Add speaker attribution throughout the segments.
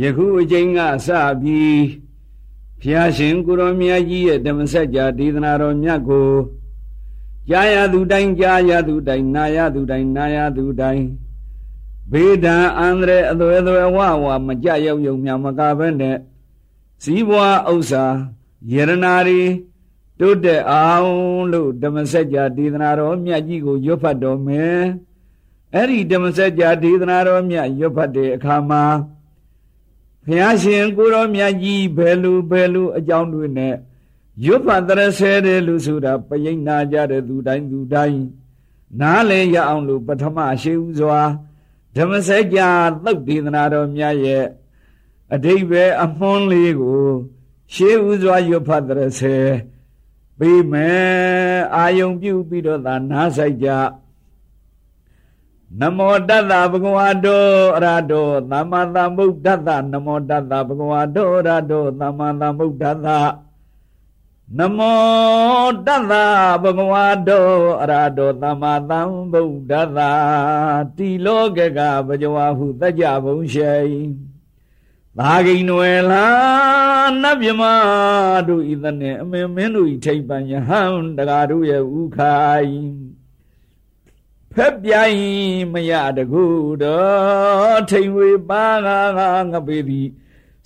Speaker 1: ယခုအချိန်ကစပြီးဘုရားရှင်ကိုရောမြတ်ကြီးရဲ့ဓမ္မစကြာဒေသနာတော်မြတ်ကိုကြားရသူတိုင်းကြားရသူတိုင်းနာရသူတိုင်းနာရသူတိုင်းဘေးဒံအန္တရာယ်အသွဲသွဲဝဝမကြရောက်ယုံမြမကဘဲနဲ့စည်းဘွားဥစ္စာယရနာရီတိုးတက်အောင်လို့ဓမ္မစကြာဒေသနာတော်မြတ်ကြီးကိုရွတ်ဖတ်တော်မယ်အဲ့ဒီဓမ္မစကြာဒေသနာတော်မြတ်ရွတ်ဖတ်တဲ့အခါမှာ ဘုရားရှင်ကိုရောမြတ်ကြီးဘယ်လိုဘယ်လိုအကြောင်းတွေနဲ့ရွတ်ဖတ်တဲ့ဆဲတယ်လို့ဆိုတာပယိတ်နာကြတဲ့သူတိုင်းသူတိုင်းနားလဲရအောင်လို့ပထမရှိဥစွာဓမ္မစကြာသုတ်ဒေသနာတော်မြတ်ရဲ့အတိဘယ်အမွှန်းလေးကိုရှေးဥစွာရွတ်ဖတ်တဲ့ဆဲပြီးမယ်အာယုံပြုပြီးတော့သာနားဆိုင်ကြ နမောတတ္တဘဂဝါတောအရတောသမ္မာသမ္ဗုဒ္ဓတ္တနမောတတ္တဘဂဝါတောအရတောသမ္မာသမ္ဗုဒ္ဓတ္တနမောတတ္တဘဂဝါတောအရတောသမ္မာသမ္ဗုဒ္ဓတ္တတိလောကကဘဇဝဟုတကြဘုံရှိသာဂိနွယ်လာနတ်မြမတို့ဤတဲ့နဲ့အမင်းမင်းတို့ဤထိပ်ပန်ယဟန်တကားတို့ရဲ့ဥခိုင် ဖက်ပြိုင်မရတကူတော့ထိန်ဝေပါငါငါငပေသည်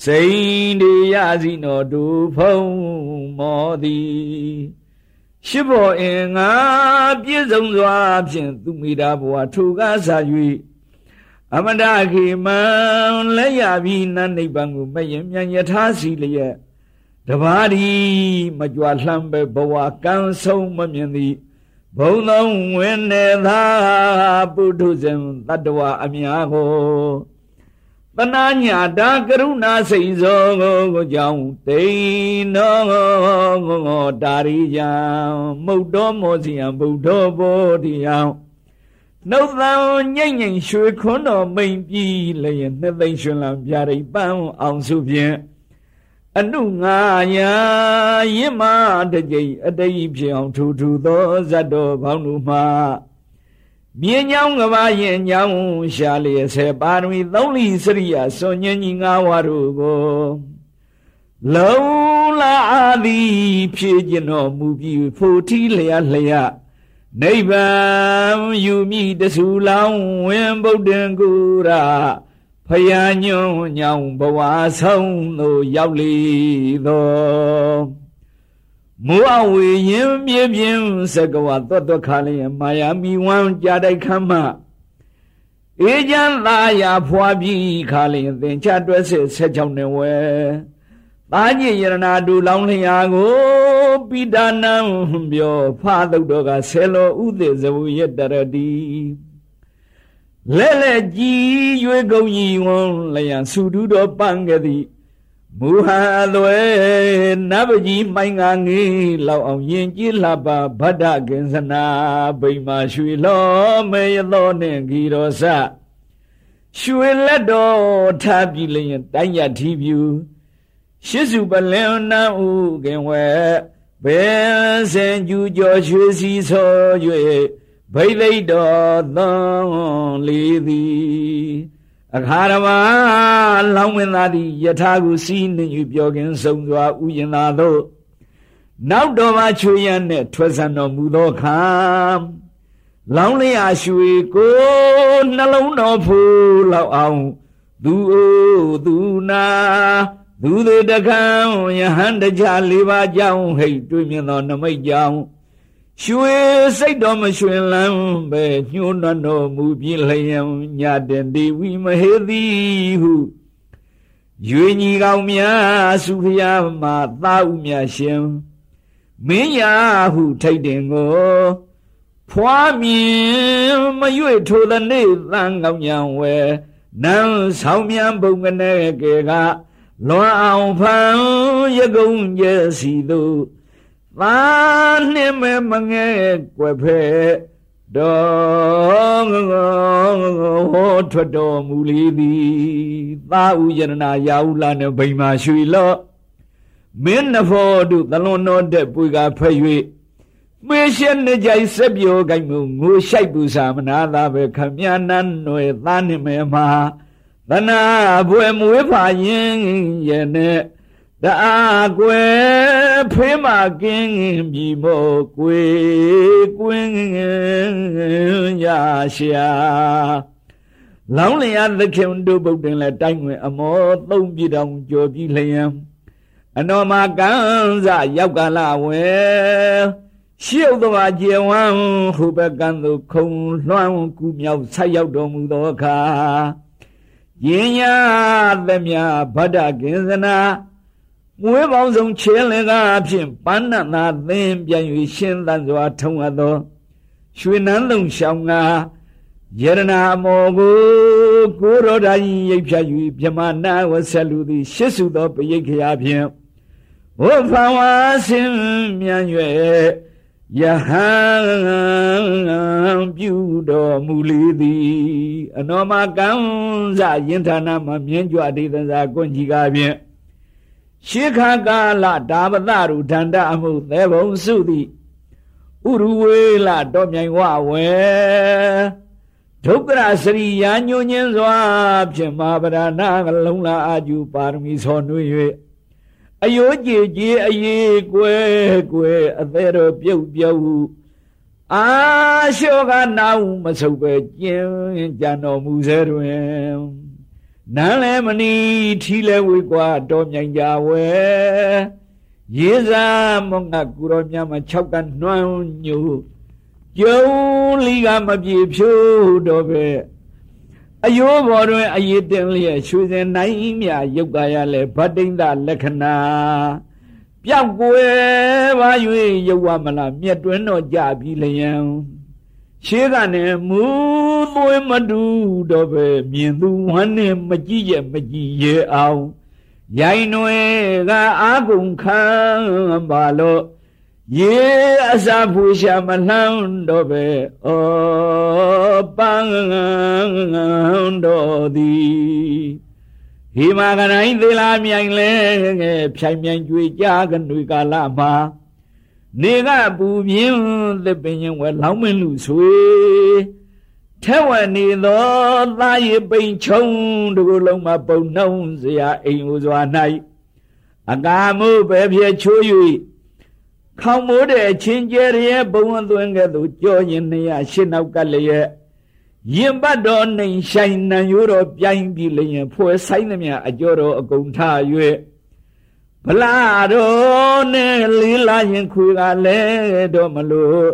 Speaker 1: စိန်တေရစီနောဒုဖုံမောသည်ရှိဘောအင်ငါပြည့်စုံစွာဖြင့်သူမိတာဘဝထိုကားစာ၍အမတခေမံလက်ရပြီးနတ်နိဗ္ဗာန်ကိုမယင်မြန်ယထာစီလျက်တပါးဒီမကြွလှမ်းပဲဘဝကံဆုံးမမြင်သည် ဘုံသောဝင်နေသာပုထုဇဉ်တတ္တဝအများကိုတနာညာတာကရုဏာစိတ်သောကိုကြောင့်တိန်တော်တာရိယံမုတ်တော်မောစီယံဗုဒ္ဓဘောဓိယံနှုတ်သံညိမ့်ညိမ့်ရွှေခွန်းတော်မိန်ပြီးလျင်နှစ်သိမ့်ရှင်လံပြရိပန်းအောင်စုဖြင့် အနုငါယာရင့်မတကြိအတိတ်ဖြစ်အောင်ထူထူသောဇတ်တော်ဘောင်းတို့မှာမြင်းညောင်းကဘာရင်ညောင်းရှာလျက်ဆေပါရမီသုံးလီစရိယစွန်ညင်းကြီးငါးဝါတို့ကိုလုံလာသည်ဖြည့်ကျင်တော်မူပြီးဖို့ထီလျက်လျက်နိဗ္ဗာန်ယူမိတဆူလောင်းဝင်ဗုဒ္ဓံကုရာ ဖယားညွန့်ညောင်ဘဝဆုံးသို့ရောက်လေသောမိုးအဝေရင်ပြင်းပြင်းစကဝသွတ်သွတ်ခါလျင်မာယာမီဝမ်းကြာတိုက်ခမ်းမအေးချမ်းသာယာဖွာပြီးခါလျင်သင်္ချတွဲစစ်ဆက်ချောင်းနေဝဲသာညင်ယရနာဒူလောင်းလျာကိုပိဒါနံပြောဖာသုတ်တော်ကဆယ်လောဥသေဇဝယတရတိ လဲလဲကြည်ရွေးကုန်ကြီးဝွန်လျံစုတူတော်ပန်းကသည်မူဟအလွယ်နဗကြီးမိုင်းငါငေးလောက်အောင်ယင်ကြည်လှပါဗဒ္ဒကင်စနာဗိမာရွှေလောမေယသောနှင့်ဂီရောစရွှေလက်တော်ထားပြီလျင်တိုင်းရထီပြူရှစ်စုပလင်နံဥကင်ဝဲဘယ်စင်ကျူကျော်ရွှေစီဆော၍ ဗိသိတ်တော်သွန်လေသည်အခါရမလောင်းမင်းသားသည်ယထာကိုစီးနှင်ယူပြောခင်ဆုံးစွာဥယျာသာသို့နောက်တော်မှချွေရန်နဲ့ထွက်ဆန်တော်မူသောခါလောင်းလျာရွှေကိုနှလုံးတော်ဖူလောက်အောင်သူအိုသူနာသူတွေတခံယဟန်တကြလေးပါးကြောင်းဟိတ်တွေ့မြင်သောနမိတ်ကြောင့် ရွှေစိတ်တော်မရွှင်လန်းပဲညှိုးနှံ့တော်မူပြီးလျံညတင်ဒီဝိမဟေတိဟုရွေညီကောင်များစုဖျားမှာသာဥမြရှင်မင်းရာဟုထိတ်တင်ကိုဖွားမြင်မရွေထိုတဲ့နေ့သံကောင်းညံဝဲနန်းဆောင်မြန်ဘုံကနေကေကလွန်အောင်ဖန်ရကုံကျစီတို့ သာနှင်းမဲမငဲကွယ်ဖဲတော်ငဟောထွက်တော်မူလေသည်သာဥယရနာယာဥလာနဲ့ဗိမာရွှေလော့မင်းနဖောတို့သလွန်တော်တဲ့ပွေကဖဲ့၍မေရှက်နေကြိုက်ဆက်ပြောကိုင်မှုငိုရှိုက်ပူစာမနာသာပဲခမည်းနန်းွယ်သားနှင့်မဲမှာသနာဘွယ်မွေးဖာရင်ရဲ့နဲ့ တအားကွယ်ဖေးမကင်းပြီမို့ကွယ်ကွင်းရရှာလောင်းလျာသခင်တို့ဗုဒ္ဓင်လဲတိုင်းဝင် အမောသုံးပြတောင်ကြော်ပြီးလျံအနောမကံစရောက်ကလာဝဲရှုပ်သွားကျေဝံဟုဘကံသို့ခုံလွှမ်းကူမြောက်ဆက်ရောက်တော်မူသောအခါယင်ညာသမြဗဒ္ဒကင်္စနာ မွေးပေါင်းဆုံးချင်းလင်ကအဖြစ်ပန်းနသာသင်ပြန်၍ရှင်းသန်စွာထုံအပ်သော ရွှေနန်းလုံးရှောင်းကယရနာမောကိုကိုရောဓာကြီးရိပ်ဖြတ်၍မြမနာဝဆက်လူသည် ရှစ်စုသောပရိတ်ခရာဖြင့်ဘုဖဝါဆင်းမြန်၍ယဟန်ပြုတော်မူလေသည် အနောမကံဇယင်ဌာနမှာမြင်းကြွအတိသဇာကွန်ကြီးကားဖြင့် ရှေခါကာလဒါပသရုဒန္တအမှုသဲဘုံစုသည်ဥရဝေလတော်မြိုင်ဝဝဲဒုက္ခရစရိယာညွညင်းစွာဖြင့်မာပရဏကလုံးလာအာကျူပါရမီဆောနှွေ၍အယိုးကြည်ကြည်အေးကွယ်ကွယ်အသေးတော်ပြုတ်ပြုတ်အာရှောကနာဟုမဆုပ်ပဲကျင်းကြံတော်မူစေတွင် နန်းလဲမနီထီလဲဝေကွာတော်မြိုင်ကြဝဲရေစာမောငါကူတော်မြတ်မှာ၆ကနှွမ်းညိုကျုံလီကမပြေဖြိုးတော့ပဲအယိုးဘော်တွင်အရေးတင်လျက်ရွှေစင်နိုင်မြရုပ်ကာယလဲဗတ္တိန္ဒလက္ခဏာပြောက်ကွယ်ပါ၍ရုပ်ဝမလားမြက်တွင်တော့ကြပြီလျံ ရှေးကနေမူသွေးမတူတော့ပဲမြင်သူဝမ်းနဲ့မကြည့်ရဲ့မကြည့်ရဲ့အောင်ရိုင်နွယ်ကအာကုန်ခံပါလို့ရေအစာဖူရှာမလှမ်းတော့ပဲဩပန်းတော်သည်ဟိမာကနိုင်သေးလားမြိုင်လဲငယ်ဖြိုင်မြိုင်ကြွေကြကနွေကာလမှာ နေကပူပြင်းသစ်ပင်ရင်ဝဲလောင်းမင်းလူဆွေထဲဝနေသောသားရပိန်ချုံတို့လုံးမှာပုံနှုံးစရာအိမ်ဥစွာ၌အကာမို့ပဲဖြစ်ချိုး၍ခေါမိုးတဲ့ချင်းကျဲရဲ့ဘုံသွင်းကဲ့သို့ကြောရင်နေရရှင်းနောက်ကလည်းရဲ့ရင်ပတ်တော်နှိမ်ဆိုင်နံရိုးတော်ပြိုင်ပြီးလျင်ဖွဲ့ဆိုင်သမျှအကျော်တော်အကုန်ထ၍ ဗလာတော်နဲ့လေးလာရင်ခွေကလည်းတော့မလို့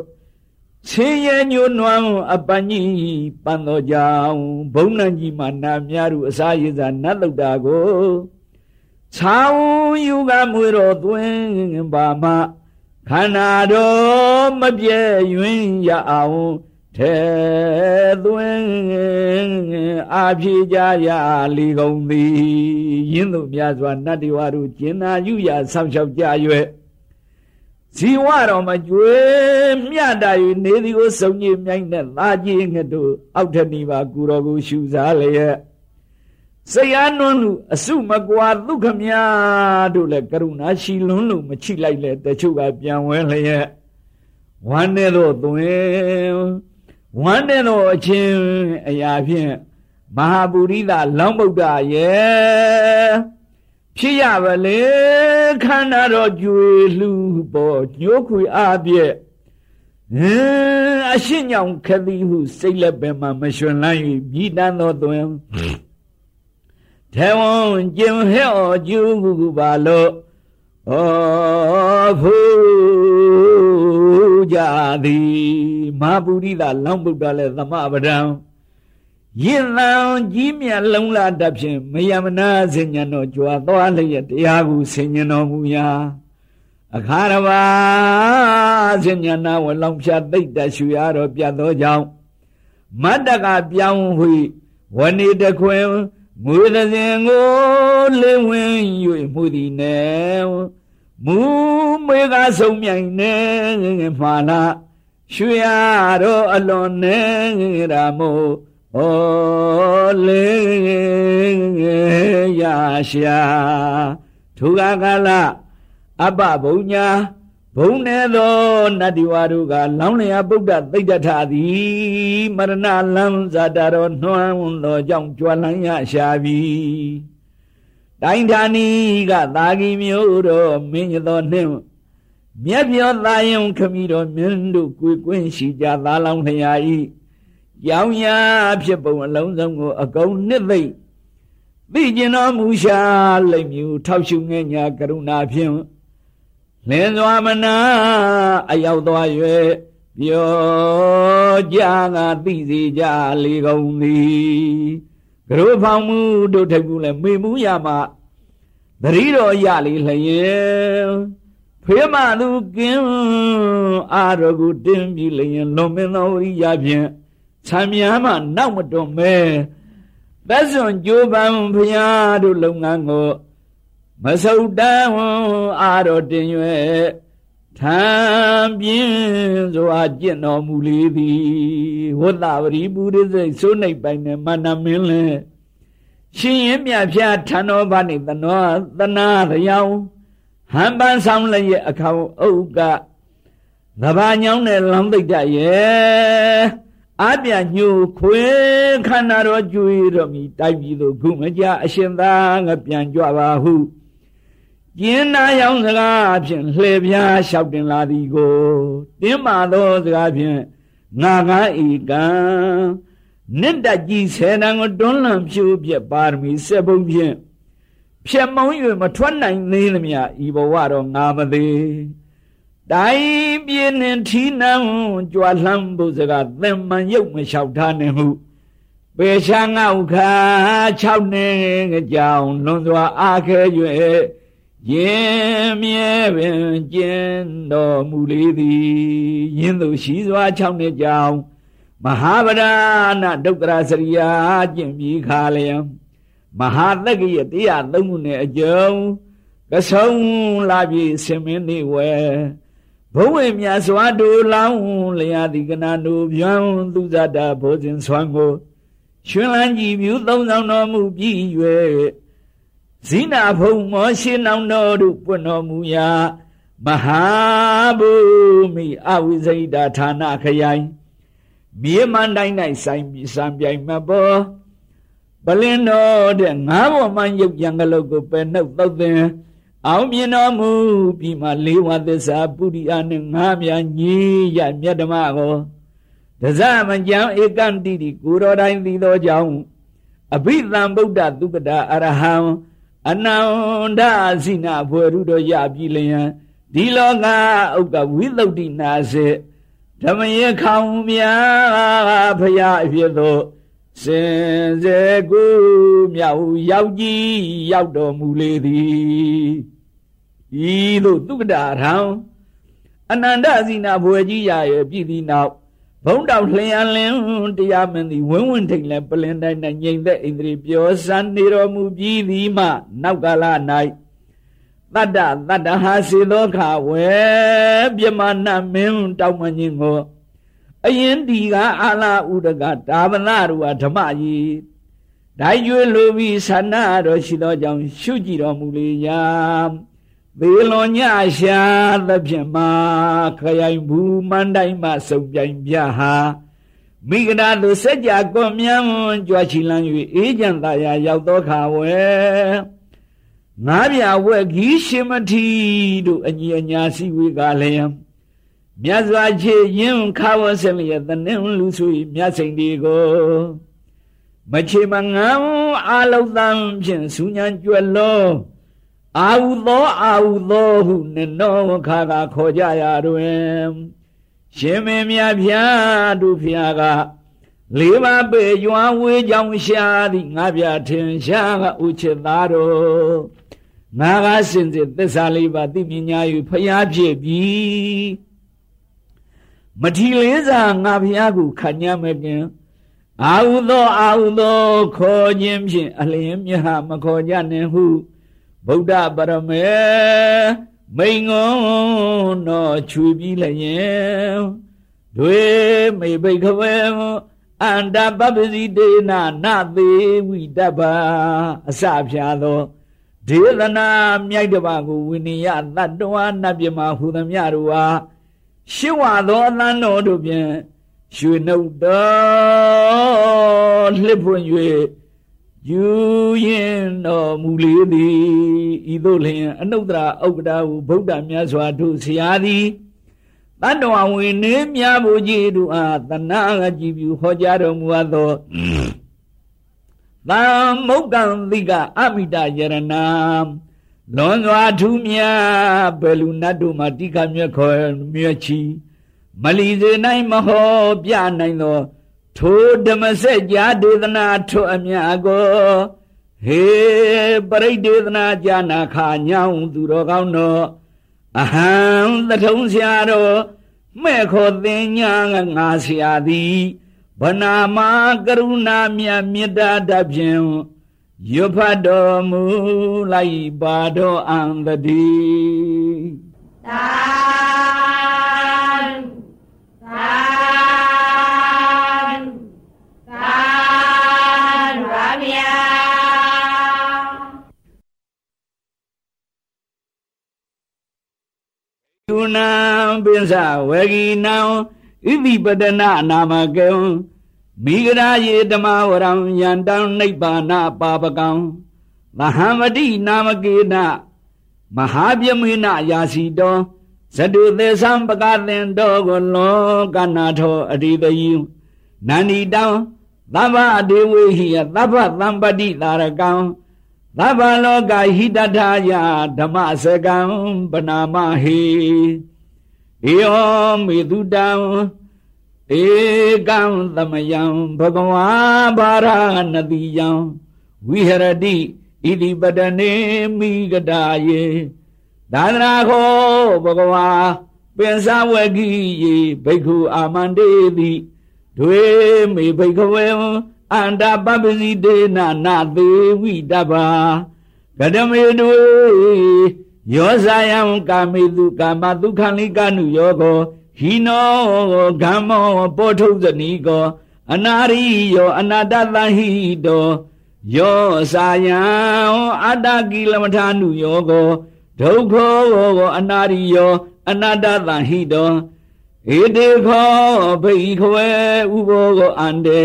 Speaker 1: ချင်းရဲ့ညိုနွမ်းအပန်းကြီးပန်းတော်ကြောင်ဘုံနံကြီးမှာနာများသူအစာရည်စာနတ်လုတ်တာကိုချောင်းယူကမွေတော်သွင်းပါမှခန္ဓာတော်မပြည့်ရွင်ရအောင် ထဲသွင်းအာဖြေကြရလီကုန်သည်ယင်းတို့များစွာနတ္တိဝါတို့ကျင်နာယူရဆောက်ရှောက်ကြ၍ဇီဝတော်မကျွေမြတ်တာ၍နေသည်ကိုစုံကြီးမြိုင်းတဲ့သာကြီးငှတို့အောက်ထဏီပါကူတော်ကိုရှူစားလျက်စရာနွန်းလူအစုမကွာဒုက္ခမြတို့လည်းကရုဏာရှိလွန်းလို့မချိလိုက်လေတချို့ကပြန်ဝဲလျက်ဝမ်းနဲ့တော့သွင်း ဝမ်းနဲ့တော့အချင်းအရာဖြင့်မဟာပုရိသလောင်းဗုဒ္ဓရဲ့ဖြစ်ရပါလေခန္ဓာတော်ကြွေလှပေါ်ညှိုးခွေအားပြည့်ဟင်းအရှင်းညောင်ခသည်ဟုစိတ်လက်ပင်မှာမရွှင်လန်း၍မြည်တမ်းသောသွင်းထေဝံကျင်ဟဲ့ောကျူးပါလို့ဩဖူ ကြသည်မဟာပုရိသလောင်းဗုဒ္ဓလည်းသမဗဒံယင်လံကြီးမြတ်လုံးလာတတ်ဖြင့်မယမနာစဉ္ညာတော်ကြွားသွားလျက်တရားကိုဆင်ញတော်မူရာအခါရပါစဉ္ညာနာဝလောင်ဖြတ်သိတ်တရှူရတော်ပြတ်သောကြောင့်မတ္တကပြောင်းဝိဝဏိတခွင်ငွေသစဉ်ကိုလင်းဝင်၍မှုသည်နဲ့ မူမေကဆုံးမြိုင်နေမှာလားရွှေရတော့အလွန်နေရာမို့ဩလေရရှာထုကကလအပဘုံညာဘဘုံနေသောနတ္တိဝါတို့ကလောင်းလျာဗုဒ္ဓသိတ္တထသည်မရဏလံဇာတတော်နှွမ်းသောကြောင့်ကြွလန်းရရှာပြီ တိုင်းဌာနီကသာဂီမျိုးတော်မင်းသောနှင့်မြက်ပြောသားယုံခမီတော်မင်းတို့ကိုကွင်းရှိကြသာလောင်းလျာဤရောင်ရာဖြစ်ပုံအလုံးစုံကိုအကုန်နှစ်သိမ့်သိကျင်တော်မူရှာလိမ့်မြူထောက်ရှုငဲ့ညာကရုဏာဖြင့်လင်းစွာမနာအရောက်သွား၍ပြောကြငါသိစေကြလေကုန်သည် ကရုဖောင်မှုတို့ထိုက်ဘူးလဲမေမှုရမှာတတိတော်ရလေလျင်ဖေးမသူကင်းအာရကုတင်းပြီလျင်လွန်မင်းသောရိယဖြင့်ဆံမြားမှနောက်မတွန်မဲသက်စွန်ကြိုးပမ်းဖရာတို့လုပ်ငန်းကိုမဆုတ်တန်းအာတော်တင်ရွယ် ထံပြင်းစွာကျင့်တော်မူလေသည်ဝတ္တဝရိပုရိစိတ်စိုးနှိပ်ပိုင်နဲ့မန္နမင်းလဲရှင်ရင်မြဖျားထံတော်ဘာနေသနောသနာရောင်ဟံပန်းဆောင်လည်းရဲ့အခေါင်ဥက္ကသဘာညောင်းနဲ့လောင်းသိတ္တရဲ့အပြညှို့ခွေခန္ဓာတော်ကျွေတော်မီတိုက်ပြီးသို့ခုမကြအရှင်သာငါပြန်ကြွပါဟု ကျင်းနာရောင်စကားဖြင့်လှေပြားလျှောက်တင်လာသည်ကိုတင်းမာသောစကားဖြင့်ငါငါဧကံနိတ္တကြီးဆယ်တန်ကိုတွန်းလှန်ဖြိုးပြပါရမီဆက်ပုံဖြင့်ဖြတ်မုံ၍မထွက်နိုင်သေးသမျှဤဘဝတော့ငါမသေးတိုင်းပြင်းနှင်ထီနံကြွာလှမ်းဖို့စကားသင်မှန်ရုပ်မလျှောက်ထားနေမှုပေရှာငေါခါ၆နှစ်ကြောင်လွန်စွာအားခဲ၍ ရင်မြဲပင်ကျင်းတော်မူလေသည်ယင်းသူရှိစွာ၆နှစ်ကြောင်မဟာဗဒနာဒုက္ခရာစရိယာကျင့်ပြီးခါလျံမဟာတက္ကရတရားသုံးခုနဲ့အကျုံကဆုံးလာပြီဆင်မင်းနေဝဲဘုံဝင်မြတ်စွာတူလောင်းလျာတိကနာတို့ဗျံသူဇတာဘောဇင်ဆွမ်းကိုရှင်လန်းကြည်မြူသုံးဆောင်တော်မူပြီး၍ ဇိနာဖုံမောရှိနောင်တော်တို့ပွင့်တော်မူရာမဟာဘူမိအဝိဇိတာဌာနခရိုင်မြေမန်တိုင်း၌ဆိုင်ပြီးစံပြိုင်မပေါ်ပလင်းတော်တဲ့ငါးပေါ်မှရုပ်ရံကလုတ်ကိုပဲနှုတ်သုတ်သင်အောင်မြင်တော်မူပြီးမှလေးဝသစ္စာပုရိယနှင့်ငါးမြညီရမြတ်ဓမ္မကိုတဇမကြံဧကံတိတိကိုတော်တိုင်းသိသောကြောင့်အဘိဓမ္ဗုဒ္ဓသုကတာအရဟံ အနန္တဇိနာဘွယ်ရုတော်ရပြီလျင်ဒီလောကဥက္ကဝိသုဒ္ဓိနာစေဓမ္မယခေါင်မြာဖရာအဖြစ်သို့စင်စေကုမြောက်ရောက်ကြီးရောက်တော်မူလေသည်ဤသို့သုကတာရံအနန္တဇိနာဘွယ်ကြီးရရဲ့ပြည်သည်နောက် ဘုံတောက်လျှံလင်းတရားမင်းသည်ဝင်းဝင်းထိန်လဲပလင်တိုင်း၌ငြိမ်သက်ဣန္ဒြေပြောစံနေတော်မူပြီးသည်မှနောက်ကာလ၌တတ္တတတ္တဟာစေသောခဝဲပြမနာမင်းတောက်မခြင်းကိုအရင်ဒီကအာလာဥဒကဒါဗနာရူဟာဓမ္မကြီးဓာရွေလိုပြီးဆန္ဒတော်ရှိသောကြောင့်ရှုကြည့်တော်မူလေရာ သေလွန်ညရှာသဖြင့်မာခရိုင်ဘူးမန်တိုင်းမှစုံပြိုင်ပြဟာမိဂနာသူစัจ जा ကွန်မြန်းကြွားချီလန်း၍အေးကြံသာယာရောက်သောခါဝဲငါးပြဝက်ဂီးရှင်မထီတို့အညီအညာစီဝေကလည်းမြတ်စွာချေရင်ခါဝဆလျက်တနင်လူဆွေမြတ်စိန်ဒီကိုမချေမငန်းအာလောက်တန်ဖြင့်စူညံကြွယ်လုံး အာဟုသောအာဟုသောဟုနနောခါကခေါ်ကြရတွင်ရှင်မင်းမြတ်ဖျားတို့ဖျားကလေးပါးပေရွာဝေးကြောင်ရှာသည်ငါပြထင်ရှားကဥချစ်သားတော်ငါကစင်စစ်သစ္စာလေးပါးသိမြင်ညာယူဖျားဖြစ်ပြီမထီလေးစာငါဖျားကိုခညမကင်အာဟုသောအာဟုသောခေါ်ခြင်းဖြင့်အလင်းမြဟမခေါ်ကြနှင့်ဟု ဗုဒ္ဓပရမေမိန်ငုံတော်ချွေပြီးလျင်တွေမိဘိခဝေအန္တပပစီတေနနသေးဝိတ္တပါအစဖြာသောဒေသနာမြိုက်တပါကိုဝိနည်းယတတ္တဝနတ်ပြမဟူသမျှတို့ဟာရှင်းဝသောအသံတော်တို့ဖြင့်ရွှေနှုတ်တော်လှစ်ဖွင့်၍ ယူရင်တော်မူလေသည်ဤသို့လျင်အနုတ္တရာဥက္ကဋဟုဗုဒ္ဓမြတ်စွာတို့ဆရာသည်တတ္တဝဝိနည်းမြဘုကြီးတို့အားတဏှာကြည်ပြုဟောကြားတော်မူအပ်သောသံမုတ်ကံတိကအမိတယရဏလွန်စွာထူးမြတ်ဘယ်လူနတ်တို့မှတိခမြတ်ခေါ်မြတ်ချီမလီစေနိုင်မဟောပြနိုင်သော ထိုဓမ္မစကြာဒေသနာထွအမြတ်ကိုဟေပရိဒေသနာကြာနာခာညောင်းသူတော်ကောင်းတော်အဟံသထုံဆရာတော်မဲ့ခေါ်သင်ညာငါဆရာသည်ဗနာမကရုဏာမြတ်မေတ္တာတဖြင့်ရွတ်ဖတ်တော်မူလိုက်ပါတော်အံတည်းသာ ယူနံပိစဝေဂီနံဣတိပဒနာနာမကေမိဂရာယေဓမ္မဝရံယန္တံနိဗ္ဗာနပါပကံမဟာမတိနာမကေနမဟာပြမေနယာစီတောဇတုသေသံပကသင်တောကိုလောကနာထောအရိတယိနန္ဒီတံသဗ္ဗအတေဝေဟိယသဗ္ဗသံပတိတာရကံ သဗ္ဗလောကဟိတထာယဓမ္မစကံပနာမဟိဧယောမေတုတံဧကံသမယံဘဂဝါဘာရဏတိယံဝိဟရတိဣတိပတနေမိဂတာယေသာသနာခောဘဂဝါပင်စဝကိယေဘိက္ခုအာမန္တေတိဒွေမေဘိက္ခဝေ အန္တပပစီတေနနာသေးဝိတဗ္ဗာကတမေတုယောဇာယံကာမေတုကာမဒုက္ခလိကနုယောကောဟိနောဂမ္မောပောထုဇနီကော အနာရိယောအနာတသဟိတောယောစာယံအတ္တကိလမထာနုယောကောဒုက္ခောအနာရိယောအနာတသဟိတောဧတေခောဘိခွေဥဘောကောအန္တေ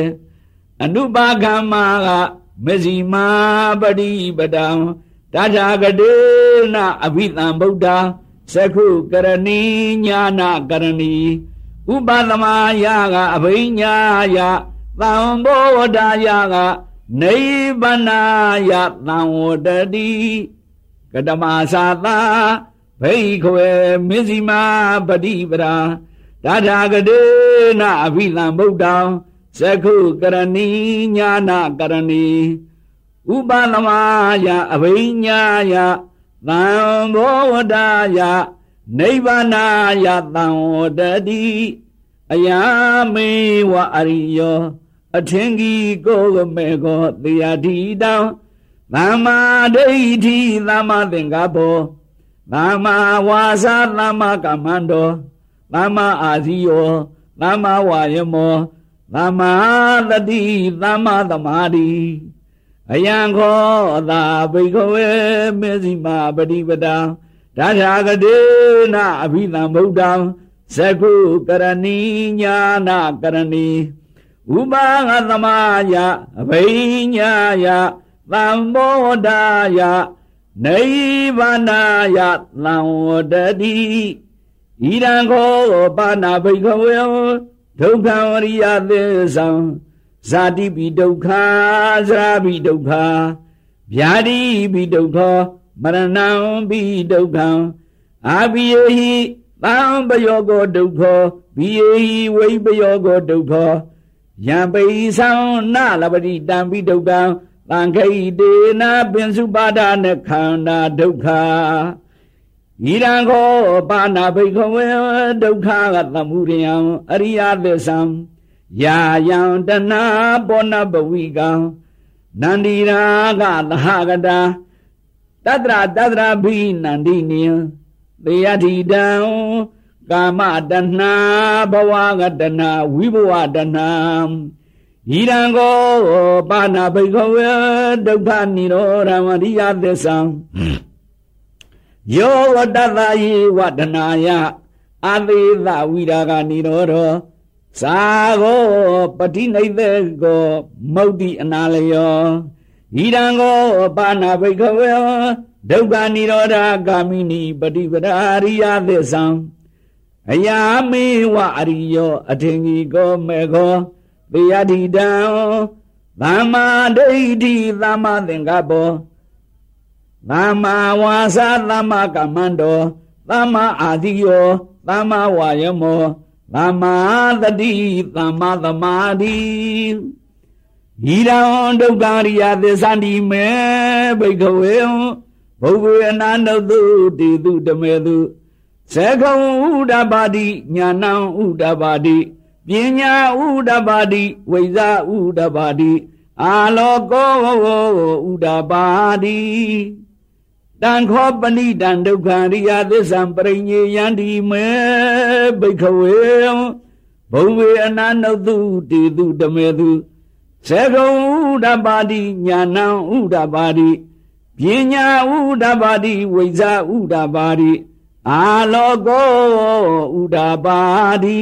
Speaker 1: အနုပါကမ္မာကမဇိမာပတိပတံတထာဂတေနအဘိသံဗုဒ္ဓသကုကရဏီညာနာကရဏီဥပသမယာကအဘိညာယသံဘောဓာယကနိဗ္ဗာနာယသံဝတတိကတမသာသာဘိခွေမဇ္ဈိမာပတိပရာတထာဂတေနအဘိသံဗုဒ္ဓံ သကုကရဏီညာနာကရဏီဥပသမယအဘိညာယသံဘောဝတယနိဗ္ဗာနာယသံဝတတိအယမေဝအရိယောအထင်ကြီးကိုယ်မေကောတေယတိတံသမ္မာဒိဋ္ဌိသမ္မာသင်္ကပ္ပောသမ္မာဝါစာသမ္မာကမ္မန္တောသမ္မာအာဇီယောသမ္မာဝါယမော သမ္မာတတိသမ္မာသမာဓိအယံခောသာဘိခဝေမေဇိမာပฏิပဒံဒါထာဂတေနအဘိသံဗုဒ္ဓံသကုကရဏီညာနာကရဏီဥပါငသမယအဘိညာယသံဘောဓာယနိဗ္ဗာနာယသံဝတတိဣရံခောပါဏဘိခဝေ ဒုက္ခဝရိယသစ္ဆံဇာတိပိဒုက္ခသရာပိဒုက္ခဗျာတိပိဒုက္ခမရဏံပိဒုက္ခံအာဘိယဟိသံပယောကောဒုက္ခဘိယဟိဝိပယောကောဒုက္ခယံပိသံနလပတိတံပိဒုက္ခံသံခိတေနပင်စုပါဒနခန္ဓာဒုက္ခ ဤရန်ခောပါဏဘိခဝေဒုက္ခကသမှုရိယံအရိယသစ္ဆံယာယံတဏပောနဘဝိကံနန္ဒီရာကသဟကတာတတရတတရဘိနန္ဒီနိယသေယတိတံကာမတဏှာဘဝကတဏှာဝိဘဝတဏှာဣဤရန်ကိုပါဏဘိခဝေဒုက္ခនិရောဓမရိယသစ္ဆံ ယောဝတ္တသာယိဝဒနာယအသေးသဝိရာဂនិရောဓသာကိုပတိနိသေကိုမௌတိအနာလယောဤရန်ကိုပါဏဘိခဝေဒုက္ခនិရောဓဂာမိနိပฏิပဒါရိယသစ္ဆံအယာမေဝအရိယောအထင်ကြီးကိုမေခောပိယတိတံသမ္မာဒိဋ္ဌိသမ္မာသင်္ကပ္ပော သမ္မာဝါစာသမ္မာကမ္မန္တောသမ္မာအာတိယောသမ္မာဝါယမောသမ္မာတတိသမ္မာသမာဓိဤရံဒုက္ခရိယသစ္စာတိမေဘိကဝေဘုဗ္ဗေအနန္တုတိတုတမေတုသကုံဥဒ္ဓပါတိညာဏံဥဒ္ဓပါတိပညာဥဒ္ဓပါတိဝိဇာဥဒ္ဓပါတိအာလောကောဥဒ္ဓပါတိ တံခောပဏိတံဒုက္ခရိယသစ္ဆံပရိညေယန္တိမေဘိခဝေဘုံဝေအနာနုတုတေတုတမေတုသေကုံဥဒ္ဓပါတိညာဏံဥဒ္ဓပါတိပညာဥဒ္ဓပါတိဝိဇာဥဒ္ဓပါတိအာလောကောဥဒ္ဓပါတိ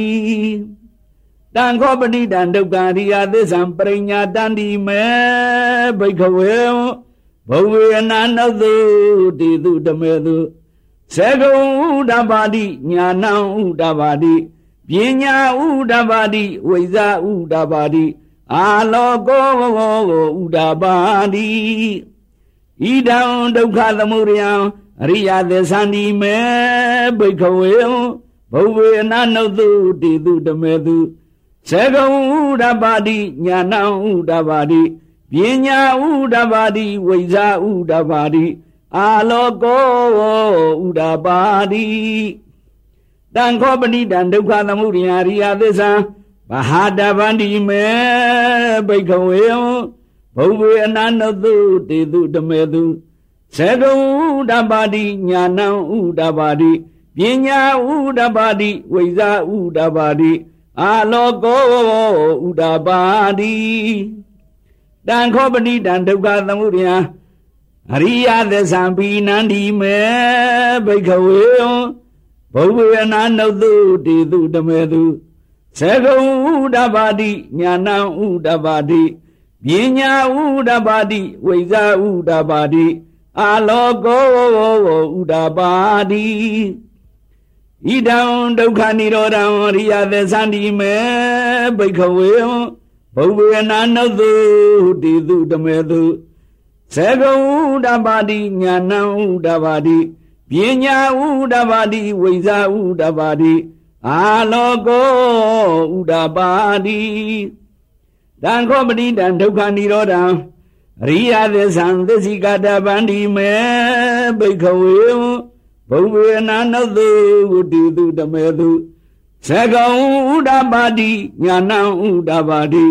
Speaker 1: တံခောပဏိတံဒုက္ခရိယသစ္ဆံပရိညာတန္တိမေဘိခဝေ ဘုံဝေအနာနုတုတိတုတမေတုသေကုံဥဒ္ဓပါတိညာဏံဥဒ္ဓပါတိပညာဥဒ္ဓပါတိဝိဇာဥဒ္ဓပါတိအာလောကောဥဒ္ဓပါတိဣဒံဒုက္ခသမုဒယံအရိယသစ္ဆန္တိမေဘိခဝေဘုံဝေအနာနုတုတိတုတမေတုသေကုံဥဒ္ဓပါတိညာဏံဥဒ္ဓပါတိ ပညာဥဒ္ဓပါတိဝိဇာဥဒ္ဓပါတိအာလောကောဥဒ္ဓပါတိတံခောပဏိတံဒုက္ခသမုဒယရိယသစ္စာဗဟာတဗန္တိမေဘိခဝေဘုံဝေအနာနတုတေတုတမေတုသေကုံဥဒ္ဓပါတိညာဏံဥဒ္ဓပါတိပညာဥဒ္ဓပါတိဝိဇာဥဒ္ဓပါတိအာလောကောဥဒ္ဓပါတိ တံခောပတိတံဒုက္ခသမုဒယအရိယသစ္စာပိနန္ဒီမေဘိခဝေဘုဗ္ဗေနာနုတုတေတုတမေတုသေကုံဥဒ္ဓပါတိညာဏံဥဒ္ဓပါတိပညာဥဒ္ဓပါတိဝိဇာဥဒ္ဓပါတိအာလောကောဥဒ္ဓပါတိဣဒံဒုက္ခនិရောဓံရိယသသန္တိမေဘိခဝေ ဘုဗ္ဗေနာနုတုတိတုတမေတုသေကုံဥဒ္ဓပါတိညာဏံဥဒ္ဓပါတိပညာဥဒ္ဓပါတိဝိဇာဥဒ္ဓပါတိအာလောကောဥဒ္ဓပါတိတံခောပတိတံဒုက္ခនិရောဓံရိယသစ္ဆံသစ္စိကတဗန္ဒီမေဘိခဝေဘုံဝေနာနုတုဝတိတုတမေတု သကုံဥဒ္ဓပါတိညာဏံဥဒ္ဓပါတိ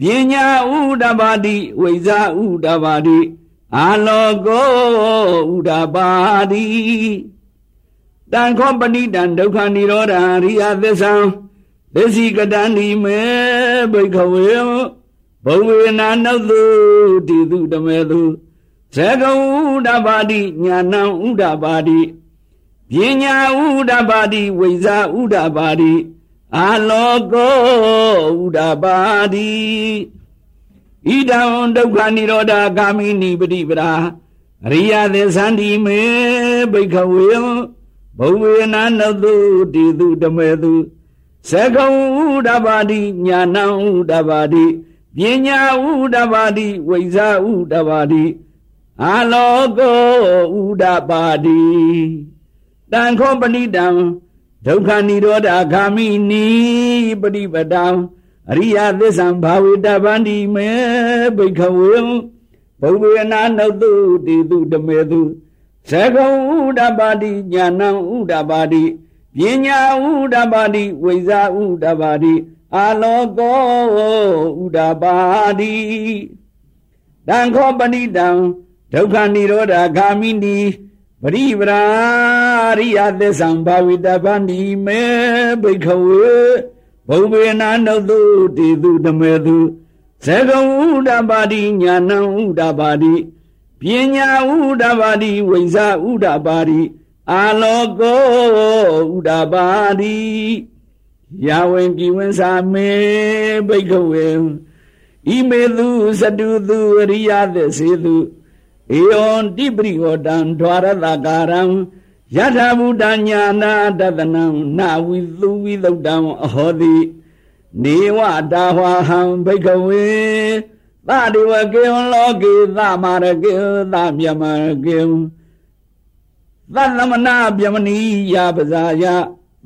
Speaker 1: ပညာဥဒ္ဓပါတိဝိဇာဥဒ္ဓပါတိအာလောကောဥဒ္ဓပါတိတံခောပဏိတံဒုက္ခនិရောဓရိယသစ္ဆံသစ္စိကတန္တိမေဘိခဝေဘုံဝေနာနုတုတိတုတမေတုဇဂုဥဒ္ဓပါတိညာဏံဥဒ္ဓပါတိ ပညာဥဒ္ဓပါတိဝိဇာဥဒ္ဓပါတိအာလောကောဥဒ္ဓပါတိဣဒံဒုက္ခនិရောဓဂ ामि နိပတိပရာအရိယသစ္ဆန္တိမေဘိခဝေဘုံဝေနာနတုတိတုတမေတုသကုံဥဒ္ဓပါတိညာဏံဥဒ္ဓပါတိပညာဥဒ္ဓပါတိဝိဇာဥဒ္ဓပါတိအာလောကောဥဒ္ဓပါတိ တံခောပဏိတံဒုက္ခនិရောဓဂ ामि နိပฏิပဒံအရိယသစ္ဆံဘာဝေတဗန္တိမေဘိခဝေဘုဗ္ဗေနာနုတုတိတုတမေတုသကုံဥဒ္ဓပါတိညာဏံဥဒ္ဓပါတိပညာဥဒ္ဓပါတိဝိဇာဥဒ္ဓပါတိအာလောကောဥဒ္ဓပါတိတံခောပဏိတံဒုက္ခនិရောဓဂ ामि နိ ပရိပရာရိယသစ္ဆံဘာဝိတဗန္တိမေဘိခဝေဘုံဘေနာနုတုတိတုတမေတုဇဂံဥဒပါတိညာဏဥဒပါတိပညာဥဒပါတိဝိဇာဥဒပါတိအာလောကောဥဒပါတိယာဝင်ကိဝင်းစာမေဘိကဝေဣမေသူစတုသူအရိယသစေသူ ဧယောတိပရိဟောတံဓဝရတကာရံယထာဘုဒ္ဓညာနာတတနံနာဝိသုဝိသုတံအဟောတိနေဝတာဟဝဟံဘိကဝေသတိဝကေလောကေသမရကေသမြမကေသသမနာဗျမနီယပဇာယ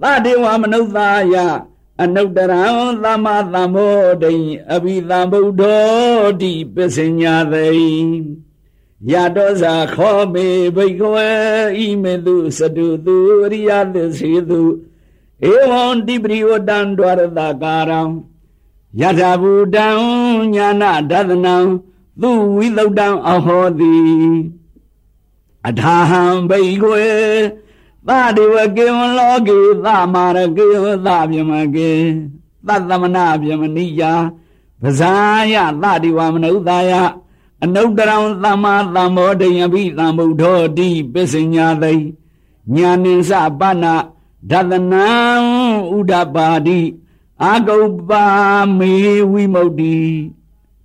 Speaker 1: သတေဝမနုဿာယအနုတ္တရံသမ္မာသမ္ဗောဒိအဘိသံဗုဒ္ဓောတိပစ္စညာသိ ယတောဇာခောမေဘိကဝေဣမေတုစတုသူရိယသစေတုဧဝံတိပရိဝတံဒွါရတကာရံယထာဘူတံညာနာဒသနံသူဝိသုဒ္ဓံအဟောတိအထာဟံဘိကဝေသတိဝကေဝလောကေသမာရကေသဗျမကေသတ္တမနာဗျမနိယပဇာယသတိဝမနုဿာယ အနုတ္တရံသမ္မာသမ္မောဒယပိသံဗုဒ္ဓောတိပစ္စညာသိညာနိသပနာဒသနံဥဒပါတိအာဂုပ္ပါမေဝိမု ക്തി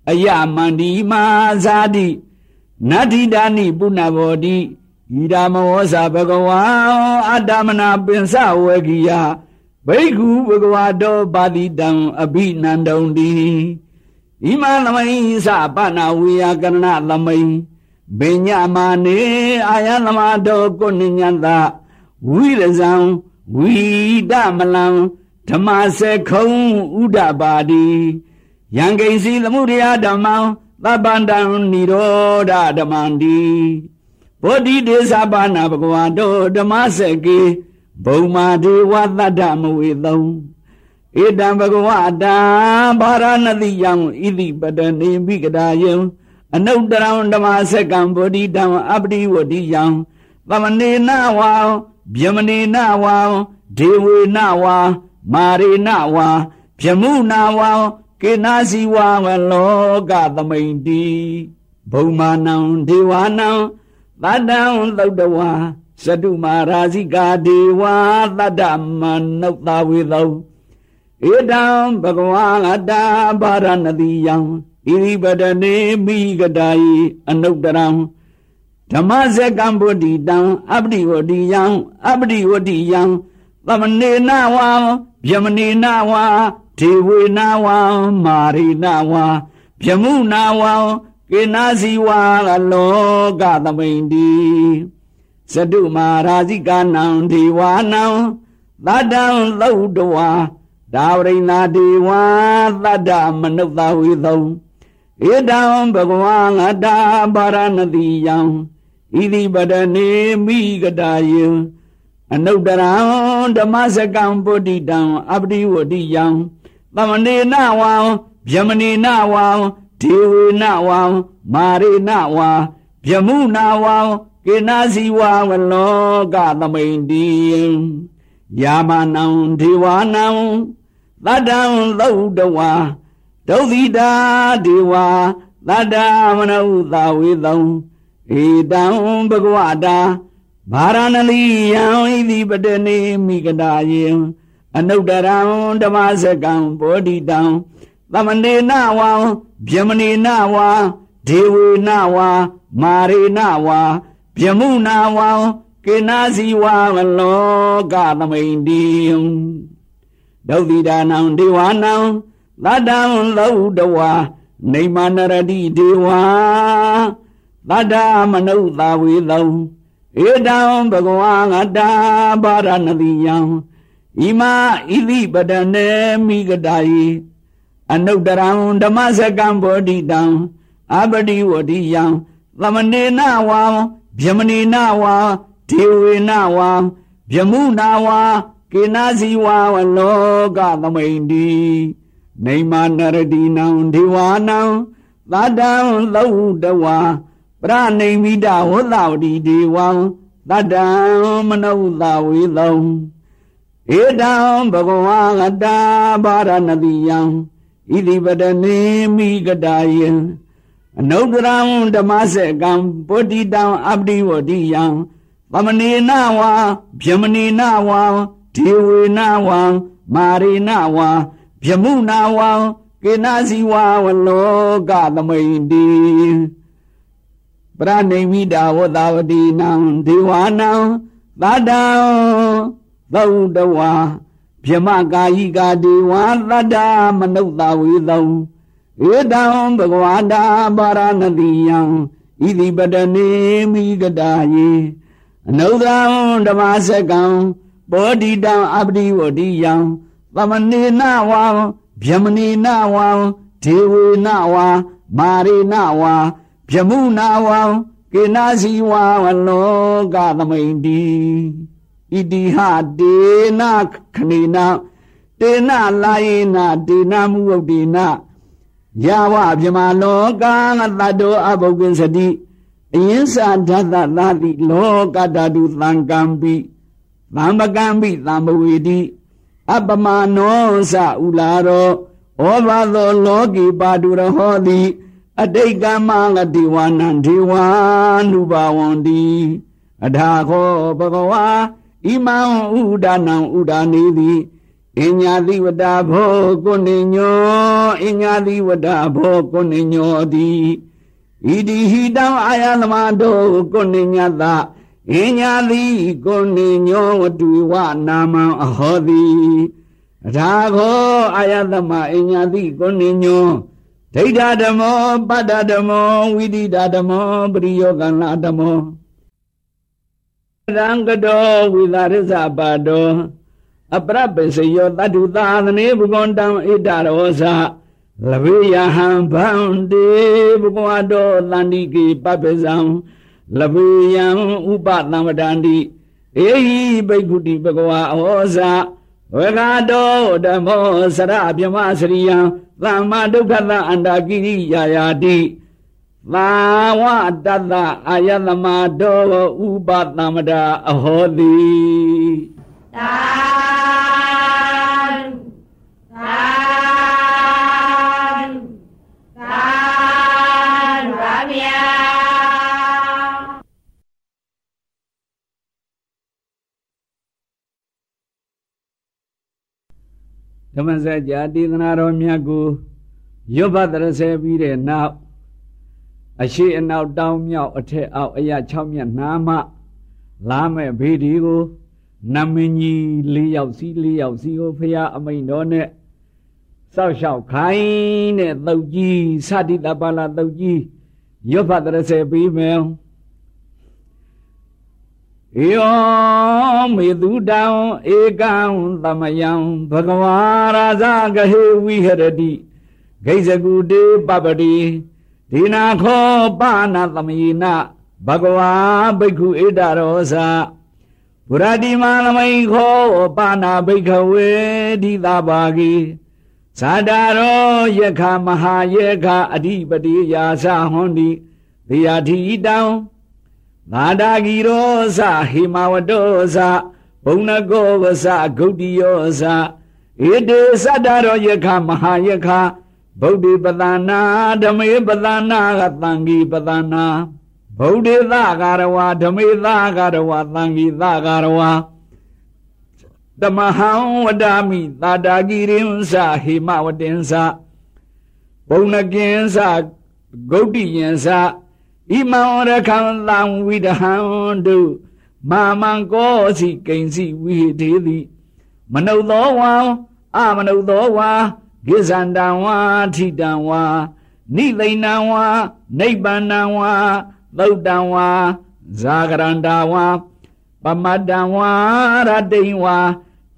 Speaker 1: အယမန္တိမာဇာတိနတ္ထိဒာနိပုဏ္ဏဘောတိဣဒာမောဇာဘဂဝံအတ္တမနာပင်စဝေကိယဘိက္ခုဘဂဝါတောပါတိတံအဘိနန္တုံတိ ဣမသမိသပနာဝေယကရဏသမိဘိညာမာနေအာယသမတောကိုနိညတဝိရဇံဝိဒမလံဓမ္မစေခုံဥဒပါတိယံကိစီသမှုရိယဓမ္မံသဗ္ဗန္တံនិရောဓဓမ္မန္တိဘောဓိဒေသပါဏဘဂဝါတောဓမ္မစကေဘုံမာဒေဝသတ္တမဝေသုံ ဧတံဘဂဝတံဘာရဏတိယံဣတိပတနေမိကတာယံအနုတ္တရံဓမ္မစကံဘောဓိတံအပတိဝတိယံသမနေနဝါဗျမနေနဝါဒေဝေနဝါမာရေနဝါဗျမုနာဝါကေနာစီဝါဝလောကသမိန်တိဘုံမာနံဒေဝနံသတ္တံသုတ်တဝါစတုမာရာဇိကာဒေဝသတ္တမနုဿဝေသော ဧတံဘဂဝါအတ္တဘာရဏတိယံဣရိပတနေမိဂတာယိအနုတ္တရံဓမ္မဇကံဗုဒ္ဓိတံအပတိဝတိယံအပတိဝတိယံသမနေနဝါဗျမနေနဝါဒေဝေနဝါမာရိနဝါဗျမုနာဝါကေနာစီဝါလောကသမိန်တိဇတုမာရာဇိကာနံဒေဝနံသတ္တံသုတ်တဝါ ဒါဝရိနာဒေဝသတ္တမနုဿဝေသုံဧတံဘဂဝံအတ္တပါရဏတိယံဣတိပဒနေမိကတာယံအနုတ္တရံဓမ္မစကံပုဒ္ဓိတံအပတိဝတိယံသမနေနဝံဗျမနေနဝံဒေဝေနဝံမာရေနဝံဗျမုနာဝံကေနာစီဝံဝလောကသမိန်တိယာမနံဒေဝနံ သတ္တံသုတ်တဝါဒုသီတာဒေဝသတ္တမနုသာဝေသုံဧတံဘဂဝတာဗာရဏလိယံဣတိပတနေမိကတာယေအနုတ္တရံဓမ္မစကံဘောဓိတံသမနေနဝံဗျမနေနဝါဒေဝေနဝါမာရေနဝါဗျမုနာဝံကေနာစီဝါမလောကသမိန်တိ ဒုတိဒါနံဒေဝနံသတ္တံလောတဝါနေမနရတိဒေဝါသတ္တမနုဿဝေသောဧတံဘဂဝံအတ္တဘာရဏတိယံဣမဣတိပဒနေမိဂတာယိအနုတရံဓမ္မစကံဘောဓိတံအပတိဝတိယံသမနေနဝါဗျမနေနဝါဒေဝေနဝါဗျမုနာဝါ ကေနာစီဝါဝလောကသမိန်တိနေမနရတိနံဒေဝနံသတ္တံလောတဝါပရဏိမိတဝသဝတိဒေဝံတတ္တံမနုဿဝေသောဧတံဘဂဝါအတ္တဘာရဏတိယံဣဣတိပတနေမိကတာယံအနုတ္တရံဓမ္မစေကံပုတ္တိတံအပတိဝတိယံသမနေနဝါဗျမနေနဝါ ဒေဝေနဝါမာရိနဝါဗျမုနာဝါကေနစီဝါဝလောကသမိန်တိပရဏိမိတာဝတဝတိနံဒေဝနံသတ္တံသုတဝါဗျမကာယိကာဒေဝသတ္တမနုဿဝေသောဧတံဘဂဝါတာပါရဏတိယံဣတိပတနေမိကတာယေအနုဒံဓမ္မစကံ ဘောဓိတံအပတိဝတိယံသမနေနဝံဗျမနေနဝံဒေဝေနဝါမာရိနဝါဗျမုနာဝံကေနာစီဝါဝလောကသမိန်တိဣတိဟဒေနခဏိနာတေနလာယေနဒေနမုဝတ္တိနာယဝဗြဟ္မာလောကသတ္တောအဘုဂ္ဂင်စတိအယင်းစာဓာတသာတိလောကဓာတုသံကံပိ သံပကံပိသံဘဝေတိအပမနောသဥလာရောဩဘာသောလောကီပါတုရဟောတိအတိတ်ကမငတိဝနံဒေဝာနုဘဝန္တိအထာခောဘဂဝါဣမံဥဒါနံဥဒါနေတိအညာတိဝတဘောကုဏိညောအညာတိဝတဘောကုဏိညောတိဣတိဟိတံအာယသမတောကုဏိညတ အညာတိကုဏိညောဝတုဝနာမံအဟောတိဒါခောအာယသမအညာတိကုဏိညောဒိဋ္ဌဓမ္မောပတ္တဓမ္မောဝိတိဓမ္မောပရိယောကံလာဓမ္မောရံကတောဝိသရဇပါတောအပရပစ္စယောတတုသာသနေဘုဂန္တံဣဒရောဇလဝိယဟံဗန္တိဘဂဝတောတန္တိကေပပဇံ လဝိယံဥပသမ္ပတန္တိအေဟိဘိက္ခုတိဘဂဝါဩဇဝေဃတောဓမ္မောစရပြမစရိယံသမ္မာဒုက္ခသအန္တကိရိယာယာတိသာဝတတအာယသမတောဥပသမ္ပတာအဟောတိသာ ဓမ္မစကြာတေသနာတော်မြတ်ကိုရွတ်ဖတ်တရဆဲပြီးတဲ့နောက်အရှိအနောက်တောင်းမြောက်အထက်အောက်အရာ6မြတ်နာမလာမဲ့ဘေဒီကိုနမင်းကြီး၄ယောက်စီ၄ယောက်စီကိုဖရာအမိန်တော်နဲ့စောက်ရှောက်ခိုင်းတဲ့သုတ်ကြီးသတိတပါလာသုတ်ကြီးရွတ်ဖတ်တရဆဲပြီးမယ် ယောမေတုတံဧကံသမယံဘဂဝါရာဇဂဟေဝိဟရတိဂိဇကုတေပပတိဒီနာခောပါဏသမယေနဘဂဝါဘိက္ခုဣဒရောဇဘုရတိမာလမိန်ခောပါဏဘိက္ခဝေဒီသာဘာဂိဇာတာရောယခမဟာယခအဓိပတိယာသဟွန်တိသေယတိတံ သာဒာဂီရောဇဟိမဝတောဇဘုံနကောဝဇဂုတ်တိယောဇဧတေသတ္တရောယခမဟာယခဗုဒ္ဓပဒနာဓမေပဒနာကတံဂီပဒနာဗုဒ္ဓသကာရဝါဓမေသကာရဝါတံဂီသကာရဝါတမဟံဝဒာမိသာတာဂီရင်္စဟိမဝတင်္စဘုံနကင်္စဂုတ်တိယင်္စ ဣမံရခံသံဝိဒဟံတုမာမံကောစီကိဉ္စီဝိတေတိမနုဿောဝံအမနုဿောဝါကိဇန္တံဝါထိတံဝါနိသိဏံဝါနိဗ္ဗာနံဝါသုတ်တံဝါဇာဂရန္တာဝါပမတ္တံဝါရတိံဝါ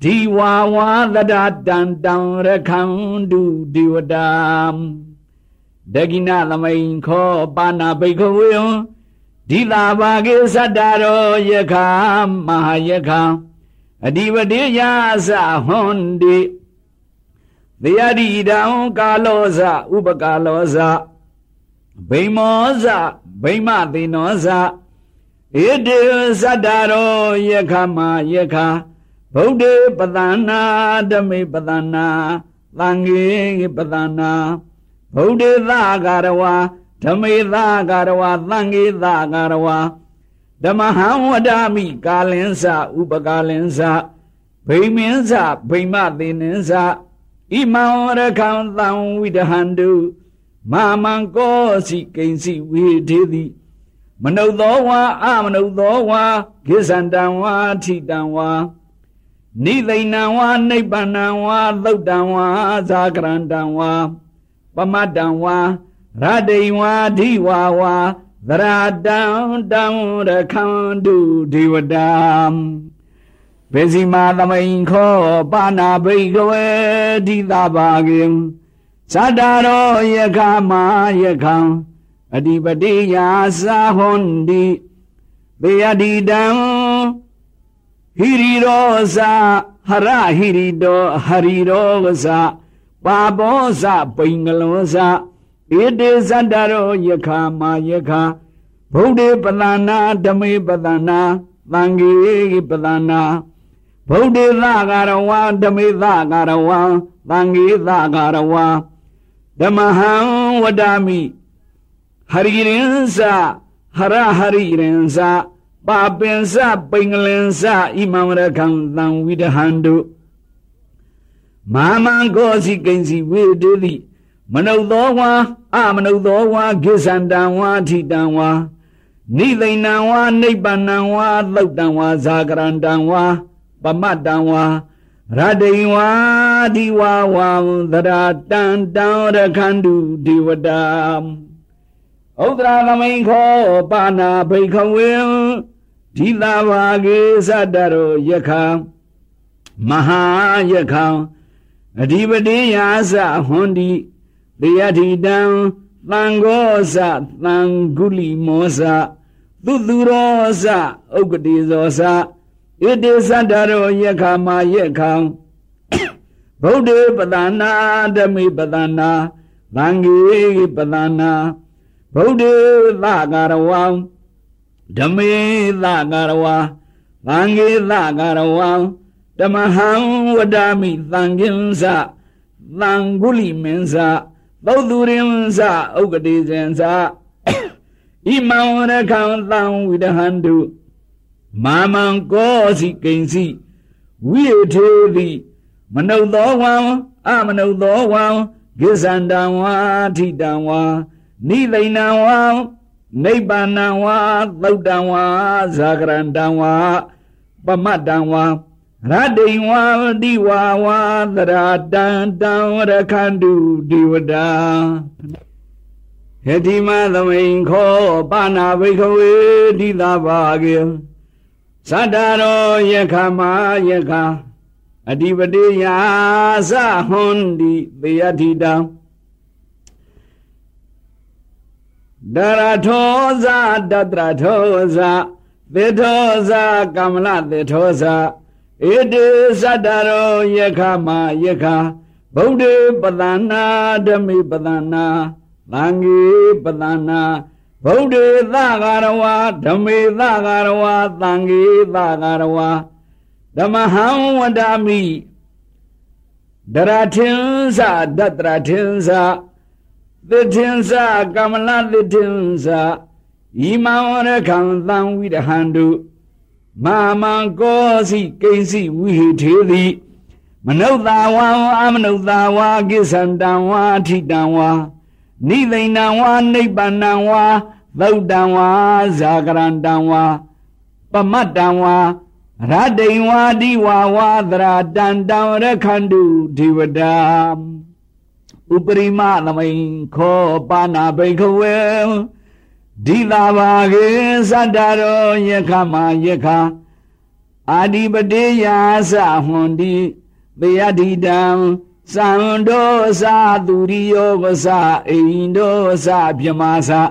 Speaker 1: ဒီဝါဝါသဒတံတံရခန္တုဒီဝတံ ဒဂိနသမိန်ခောပါဏဘိက္ခဝေယဒီလာဘာကေသတ္တရောယခမဟာယခအဓိပတိယသဟွန်တိသေယတိတံကာလောဇဥပကာလောဇဗိမောဇဗိမသေနောဇဧတေသတ္တရောယခမယခဗုဒ္ဓပဒနာဓမေပဒနာသံဃေပဒနာ ဗုဒ္ဓသာဂရဝါဓမေသာဂရဝါသံဃေသာဂရဝါဓမ္မဟံဝဒာမိကာလင်းစဥပကာလင်းစဗိမင်းစဗိမသေနင်းစဣမံရခံသံဝိဒဟန္တုမာမံကောစီကိဉ္စီဝိထေတိမနုဿောဝါအမနုဿောဝါကိစ္ဆန္တံဝါထိတံဝါနိသိဏံဝါနိဗ္ဗာန်ဝါသုတ်တံဝါဇာကရန္တံဝါ ပမတ္တံဝါရတိဝါဓိဝါဝါသရတံတံရခန္တုဒေဝတာဘေစီမာသမိန်ခောပါဏာဘိကဝေဒိသဘာကေသတ္တရောယခမယခံအဓိပတိယာသာဟွန်ဒီဘေယတိတံဟိရိရောဇာဟရဟိရိတောဟရိရောဇာ ပါဘောဇပိင်္ဂလောဇာဧတေဇတ္တရောယခမယခဗုဒ္ဓပဒနာဓမေပဒနာသံဃေပဒနာဗုဒ္ဓသဂရဝံဓမေသဂရဝံသံဃေသဂရဝံဓမ္မဟံဝဒာမိဟရိရင်စဟရဟရိရင်စပါပင်စပိင်္ဂလင်စဣမံရခံသံဝိဒဟန္တု မာမံကောစီကိဉ္စီဝေတေတိမနုဿောဝါအမနုဿောဝါကိစ္ဆန္တံဝါထိတံဝါနိသိဏံဝါနိဗ္ဗာန်ဝါသုတ်တံဝါဇာကရန္တံဝါပမတ္တံဝါရတိဝါဒီဝါဝါသရတံတံရခန္တုဒေဝတာဥဒရာသမိန်ခောပါဏာဘိခဝေဒီသာဘာကေသတ္တရောယခမဟာယခ အဓိပတိယာသဟွန်ဒီတေယတိတံသံဃောသသံဂုလိမောသသူသူရောသဥက္ကတိဇောသဣတိသတ္တရောယခမယခဗုဒ္ဓပဒနာဓမိပဒနာသံဃေပဒနာဗုဒ္ဓသဂရဝံဓမေသဂရဝါသံဃေသဂရဝံ ဓမ္မဟံဝဒာမိသံဃင်္စသံဂုလိမင်း္စသုတ်သူရင်္စဥက္ကတိဇင်္စဣမံရခံသံဝိဒဟန္တုမာမံကောစီကိဉ္စီဝိယေထေတိမနုဿောဝံအမနုဿောဝံကိစ္ဆန္တံဝါထိတံဝါနိသိဏံဝါနိဗ္ဗာန်ဝါသုတ်တံဝါဇာကရန္တံဝါပမတ္တံဝါ ရတိဝါတိဝါဝါသရတံတံရခန္တုဒီဝဒာဟတိမသမိန်ခောပါဏာဘိခဝေတိသာဘာကေသတ္တရောယခမယခအဓိပတိယာသဟွန်တိသေယတိတံဒရထောဇာတတရထောဇာသေထောဇာကမ္မလသေထောဇာ ဧတေသတ္တရောယခမယခဗုဒ္ဓပဒနာဓမိပဒနာသံဃေပဒနာဗုဒ္ဓသဂရဝါဓမေသဂရဝါသံဃေသဂရဝါဓမ္မဟံဝဒာမိဒရထင်္စဒတ္တရထင်္စသစ်ထင်္စကမ္မလသစ်ထင်္စဤမံရခံသံဝိရဟန္တု မာမံကောစီကိဉ္စီဝိဟိထေတိမနုဿာဝံအမနုဿာဝါကိစ္ဆန္တံဝါထိတံဝါနိသိဏံဝါနိဗ္ဗာန်ဝါသုတ်တံဝါဇာကရန္တံဝါပမတ္တံဝါရတိံဝါဒီဝါဝါသရတံတံရခန္တုဒေဝတာဥပရိမသမိန်ခောပါဏဘိခဝေ ဒီလာဘာကေသတ္တရောယခမယခအာဒီပတိယာသဟွန်တိသေယတိတံသံတောသာသူရိယောကသအိန္တောသာပြမသာ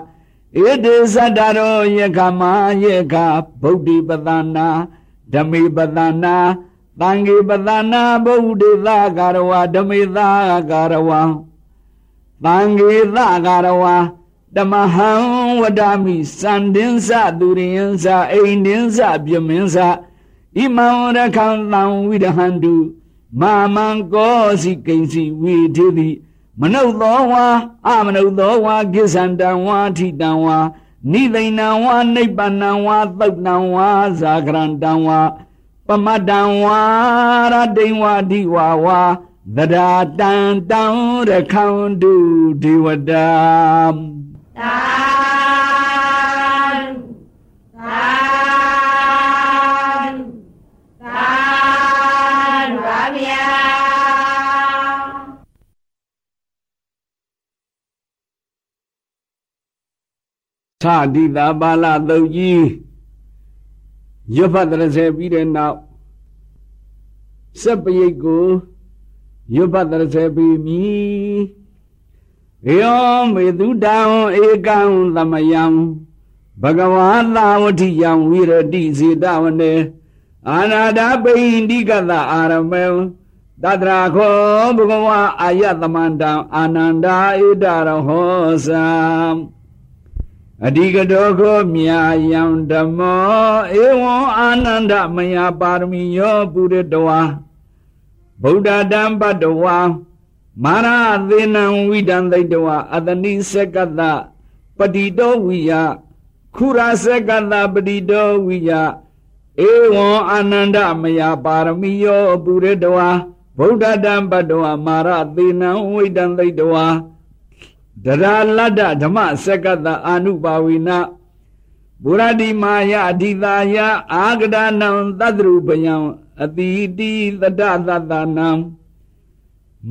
Speaker 1: ဧတေသတ္တရောယခမယခဗုဒ္ဓပဒနာဓမေပဒနာသံဃေပဒနာဗုဒ္ဓသကာရဝဓမေသကာရဝသံဃေသကာရဝ ဓမ္မဟံဝဒာမိစန္တင်္စသူရိယံ္စအိန္ဒင်္စပြမင်း္စဣမံရခံသံဝိဒဟန္တု မာမံကောစီကိဉ္စီဝေထေတိမနုဿောဝါအမနုဿောဝါကိစ္ဆန္တံဝါထိတံဝါနိသိဏံဝါနိဗ္ဗာနံဝါသုတ်တံဝါဇာဂရန္တံဝါပမတ္တံဝါရတိံဝါဓိဝါဝါသဒ္ဓတံတံရခံတုဒေဝတာ သာသတိတာပါဠသုတ်ကြီးရွတ်ဖတ်30ပြီးတဲ့နောက်စက်ပရိတ်ကိုရွတ်ဖတ်30ပြီးမြည် ယောမေတုတံဧကံသမယံဘဂဝါသာဝတိယံဝိရတိစေတဝနေအာနာဒပိန္တိကတအာရမေတတရာခောဘဂဝါအာယသမန္တံအာနန္ဒာဣဒရဟောသံအဓိကတောခောမြာယံဓမ္မောဧဝံအာနန္ဒမယပါရမီယောပုရတဝါဗုဒ္ဓတံပတ္တဝါ မာရသေနံဝိဒံသိတဝါအတနိစကတပတိတောဝိယခုရစကတပတိတောဝိယဧဝံအာနန္ဒမယပါရမီယောပုရတဝါဗုဒ္ဓတံပတ္တဝါမာရသေနံဝိဒံသိတဝါတရာလတ္တဓမ္မစက္ကတအာနုပါဝိနဘုရတိမာယအဓိတာယအာဂဒနံသတ္တရုပယံအတိတိတတသတ္တနံ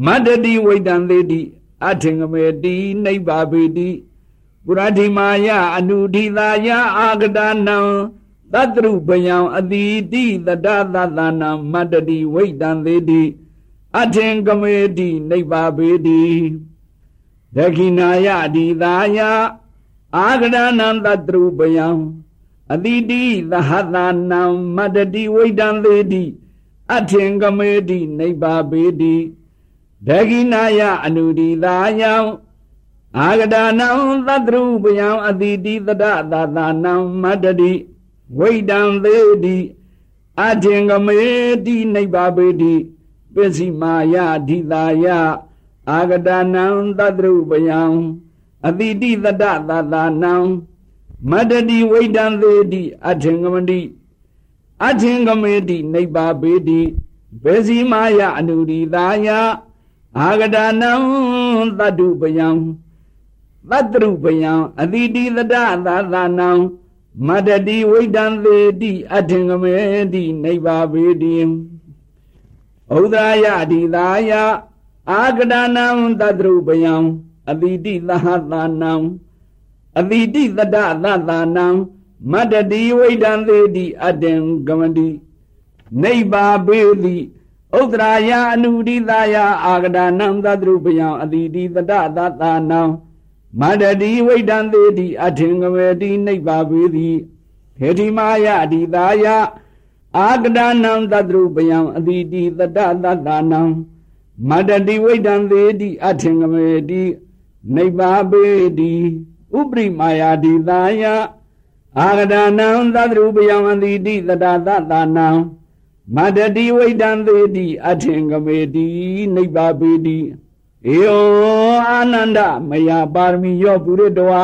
Speaker 1: မတ္တတိဝိတံသေးတိအထင်ကမေတိနိဗ္ဗာပေတိပုရတိမာယအနုဓိတာယအာဂဒနံသတ္တရုပယံအတိတိတတသတ္တနံမတ္တတိဝိတံသေးတိအထင်ကမေတိနိဗ္ဗာပေတိဒခိနာယဒီသာယအာဂရဏံတတရုပယံအတိတိသဟသနံမတတိဝိတံသေးတိအထင်ကမေတိနိဗ္ဗာပေတိ ဒခိနာယအနုဒီသာယံအာဂဒနံသတ္တရုပယံအတိတိသဒသသနံမတတိဝိတံသေးတိအထင်ကမေတိနိဗ္ဗာပေတိပစ္စည်းမာယဓိတာယအာဂတနံသတ္တရုပယံအတိတိတတသတာနံမတတိဝိတံသေးတိအထင်ကမတိအထင်ကမေတိနိဗ္ဗာပေတိဘေစီမာယအနုရိတာယ အာဂတနံသတ္တုပယံသတ္တရုပယံအတိတိတတသတာနံမတတိဝိတံသေးတိအထင်ကမေတိနိဗ္ဗာပေတိဥဒရာယတိတာယအာကဒနံတတရုပယံအတိတိသဟတာနံအတိတိတတသတာနံမတတိဝိဒံသေးတိအတံကမတိနိဗ္ဗာပေတိ ဥဒရာယအနုဒိတာယအာကဒနံတတရုပယံအတိတိတတသတာနံမတတိဝိဒံသေးတိအထင်ကမေတိနိဗ္ဗာပေတိဟေတိမာယအတိတာယအာကဒနံတတရုပယံအတိတိတတသတာနံမတတိဝိတံသေးတိအထင်ကမေတိနိဗ္ဗာပေတိဥပရိမာယာတိသာယအာဂဒနံသတ္တရုပယံအတိတိတတသတနံ မတတိဝိတံသေးတိအထင်ကမေတိနိဗ္ဗာပေတိဧယောအာနန္ဒမယပါရမီယောပုရိတဝါ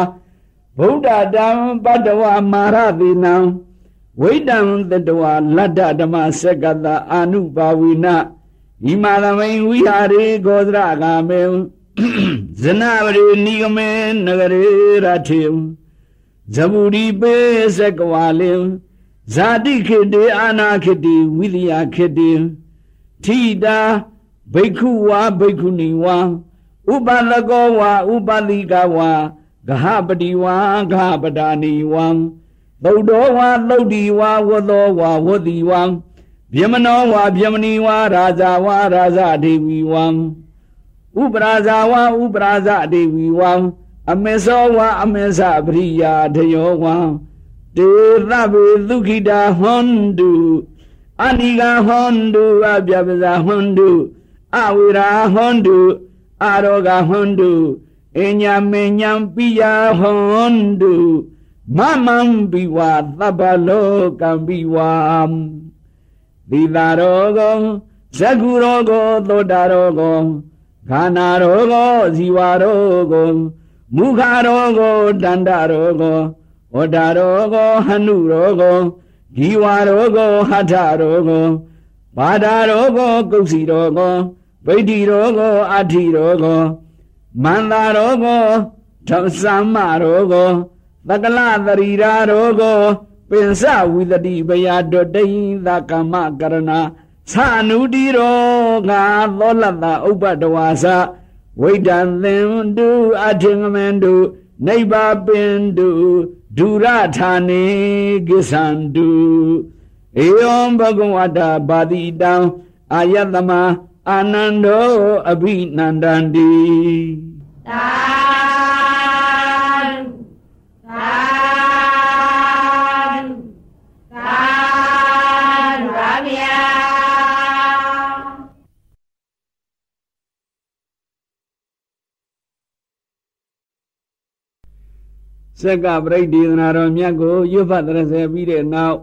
Speaker 1: ဗုဒ္ဓတံပတ္တဝမာရတိနံဝိတံတတဝလတ္တဓမ္မစက္ကတအာနုပါဝိနဣမာသမိန်ဝိဟာရေဂောဒရဂာမေဇနဝရေနိဂမေနဂရေရထေဇဗုရိပေသကဝါလေ ဇာတိခေတေအာနာခေတေဝိရိယခေတေထိတာဘိက္ခုဝါဘိက္ခုနီဝါဥပလကောဝါဥပလိကဝါဂဟပတိဝါဂဟပဒာနီဝံသုတ်တော်ဝါသုတ်ဒီဝါဝသောဝါဝတိဝံဗျမနောဝါဗျမနီဝါရာဇာဝါရာဇဒေဝီဝံဥပရာဇာဝါဥပရာဇဒေဝီဝံအမေသောဝါအမေသပရိယာတယောဝံ တေသဗေဒုခိတာဟွန်တုအနိကဟွန်တုအပြပဇာဟွန်တုအဝိရာဟွန်တုအာရောဂဟွန်တုအညာမေညာပိယဟွန်တုမမံဘိဝသဗ္ဗလောကံဘိဝံသီတာရောကောဇကုရောကိုသောတာရောကိုခန္ဓာရောကိုဇီဝရောကိုမုခရောကိုတန္တရောကို ဝတ္တရောကိုဟနုရောကိုဇီဝရောကိုဟထရောကိုဘာဒရောကိုကုစီရောကိုဗိဓိရောကိုအဋ္ဌိရောကိုမန္တာရောကိုဓမ္မမရောကိုသကလသရီရာရောကိုပင်စဝိတတိဘယတုတိသကမ္မကရဏသာနုတိရောငါသောလတ္တဥပ္ပတဝါစဝိတံသင်တုအထင်္ဂမန္တုနိဗ္ဗာပင်တု ဒုရဌာနေကိသန္တုဧယံဘဂဝတာဘာတိတံအာယတမအာနန္ဒောအဘိနန္တန္တိ စက်ကပရိဒေသနာတော်မြတ်ကိုရွတ်ဖတ်တရစေပြီးတဲ့နောက်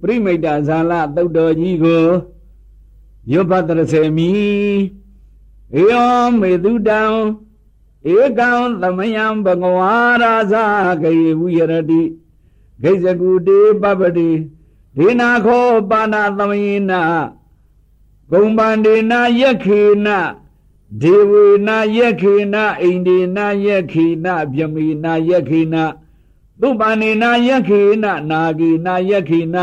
Speaker 1: ပရိမိတ်တဇာလသုတ်တော်ကြီးကိုရွတ်ဖတ်တရစေမိဧယောမေတုတံဧကံသမယံဘဂဝါရာဇာကေဝိရတိဂိဇကုတေပပတိဒေနာခောပါဏသမယေနဂုံပန္ဒေနာယခေန ဒေဝေနယခေနအိန္ဒေနယခေနဗျမေနယခေနသုပန္နေနယခေနနာဂေနယခေန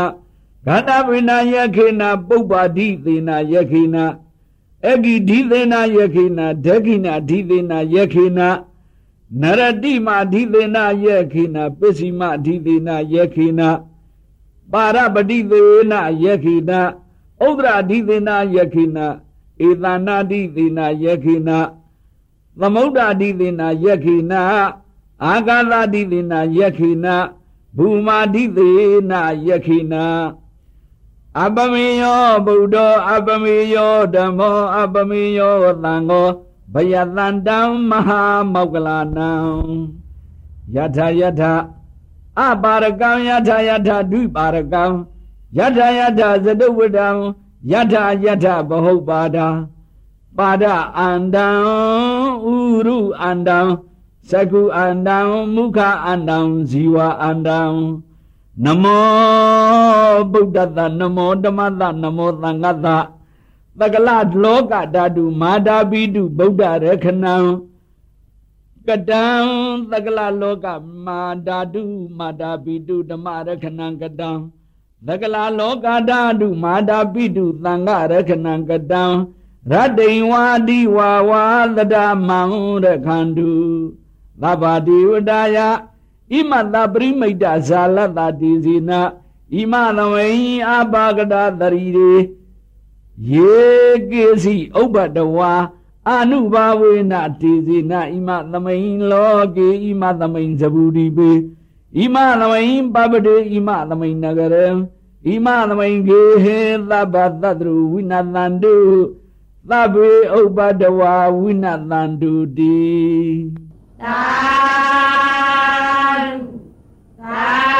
Speaker 1: ဂန္ဓဝေနယခေနပုပ္ပါဒိသေနယခေနအဂိဒိသေနယခေနဒခိနဒိသေနယခေနနရတိမဒိသေနယခေနပစ္စည်းမဒိသေနယခေနပါရပတိသေနယခေနဥဒ္ဒရာဒိသေနယခေန ဧသနာတိသေနာယခိနာသမုဒ္ဒတိသေနာယခိနာအာဂါသတိသေနာယခိနာဘူမာတိသေနာယခိနာအပမေယောဗုဒ္ဓအပမေယောဓမ္မောအပမေယောသံဃောဘယတန္တံမဟာမောက္ကလနံယထာယထာအပါရကံယထာယထာဒုပါရကံယထာယထာဇတုဝတံ ယထယထဘဟုပါဒာပါဒအန္တံဥရုအန္တံသကုအန္တံမုခအန္တံဇီဝအန္တံနမောဗုဒ္ဓတနမောဓမ္မတနမောသံဃတသကလလောကဓာတုမာတာပိတုဗုဒ္ဓရခဏံကတံသကလလောကမာဓာတုမာတာပိတုဓမ္မရခဏံကတံ သကလာလောကဓာတုမာတာပိတုသံဃရခဏံကတံရတ္တိဝါတိဝါဝါသဒမံရခန္တုသဗ္ဗတိဝတယဣမတပရိမိတ်တဇာလတတိစီနာဣမသဝေအာဘာဂဒသရီရေယေကိစီဥပ္ပတဝါအနုဘာဝေနတိစီနာဣမသမိန်လောကေဣမသမိန်ဇဗုတိပေဣမသမိန်ပပတိဣမသမိန်နဂရံ ဣမသမိန်ကေဟေသဗ္ဗသတ္တရဝိနတန္တုသဗ္ဗေဥပတဝါဝိနတန္တုတိသာဓုသာ